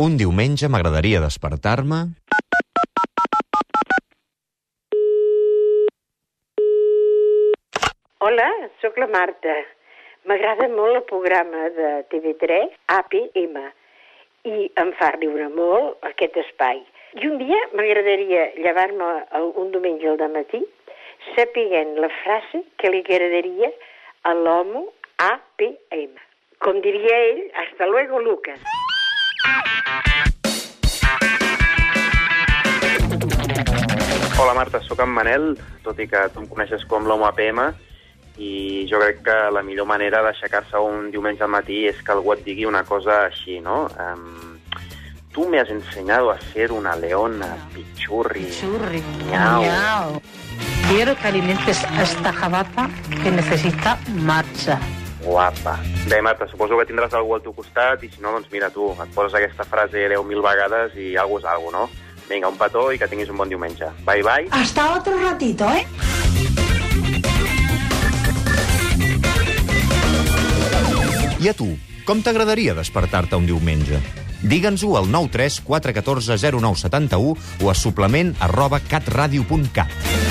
Un diumenge m'agradaria despertar-me... Hola, sóc la Marta. M'agrada molt el programa de TV3, APM, i em fa riure molt aquest espai. I un dia m'agradaria llevar-me un diumenge al matí sapiguent la frase que li agradaria a l'homo APM. Com diria ell, hasta luego, Lucas. Hola Marta, sóc en Manel, tot i que tu em coneixes com l'Homo APM, i jo crec que la millor manera d'aixecar-se un diumenge al matí és que algú et digui una cosa així, no? Um, tu me has enseñado a ser una leona, pichurri, Churri, miau. miau. Quiero que alimentes a esta jabata que necesita marcha. guapa. Bé, Marta, suposo que tindràs algú al teu costat i si no, doncs mira tu, et poses aquesta frase 10.000 vegades i algú és algú, no? Vinga, un petó i que tinguis un bon diumenge. Bye, bye. Hasta otro ratito, ¿eh? I a tu, com t'agradaria despertar-te un diumenge? Digue'ns-ho al 93 414 0971 o a suplement arroba catradio.cat.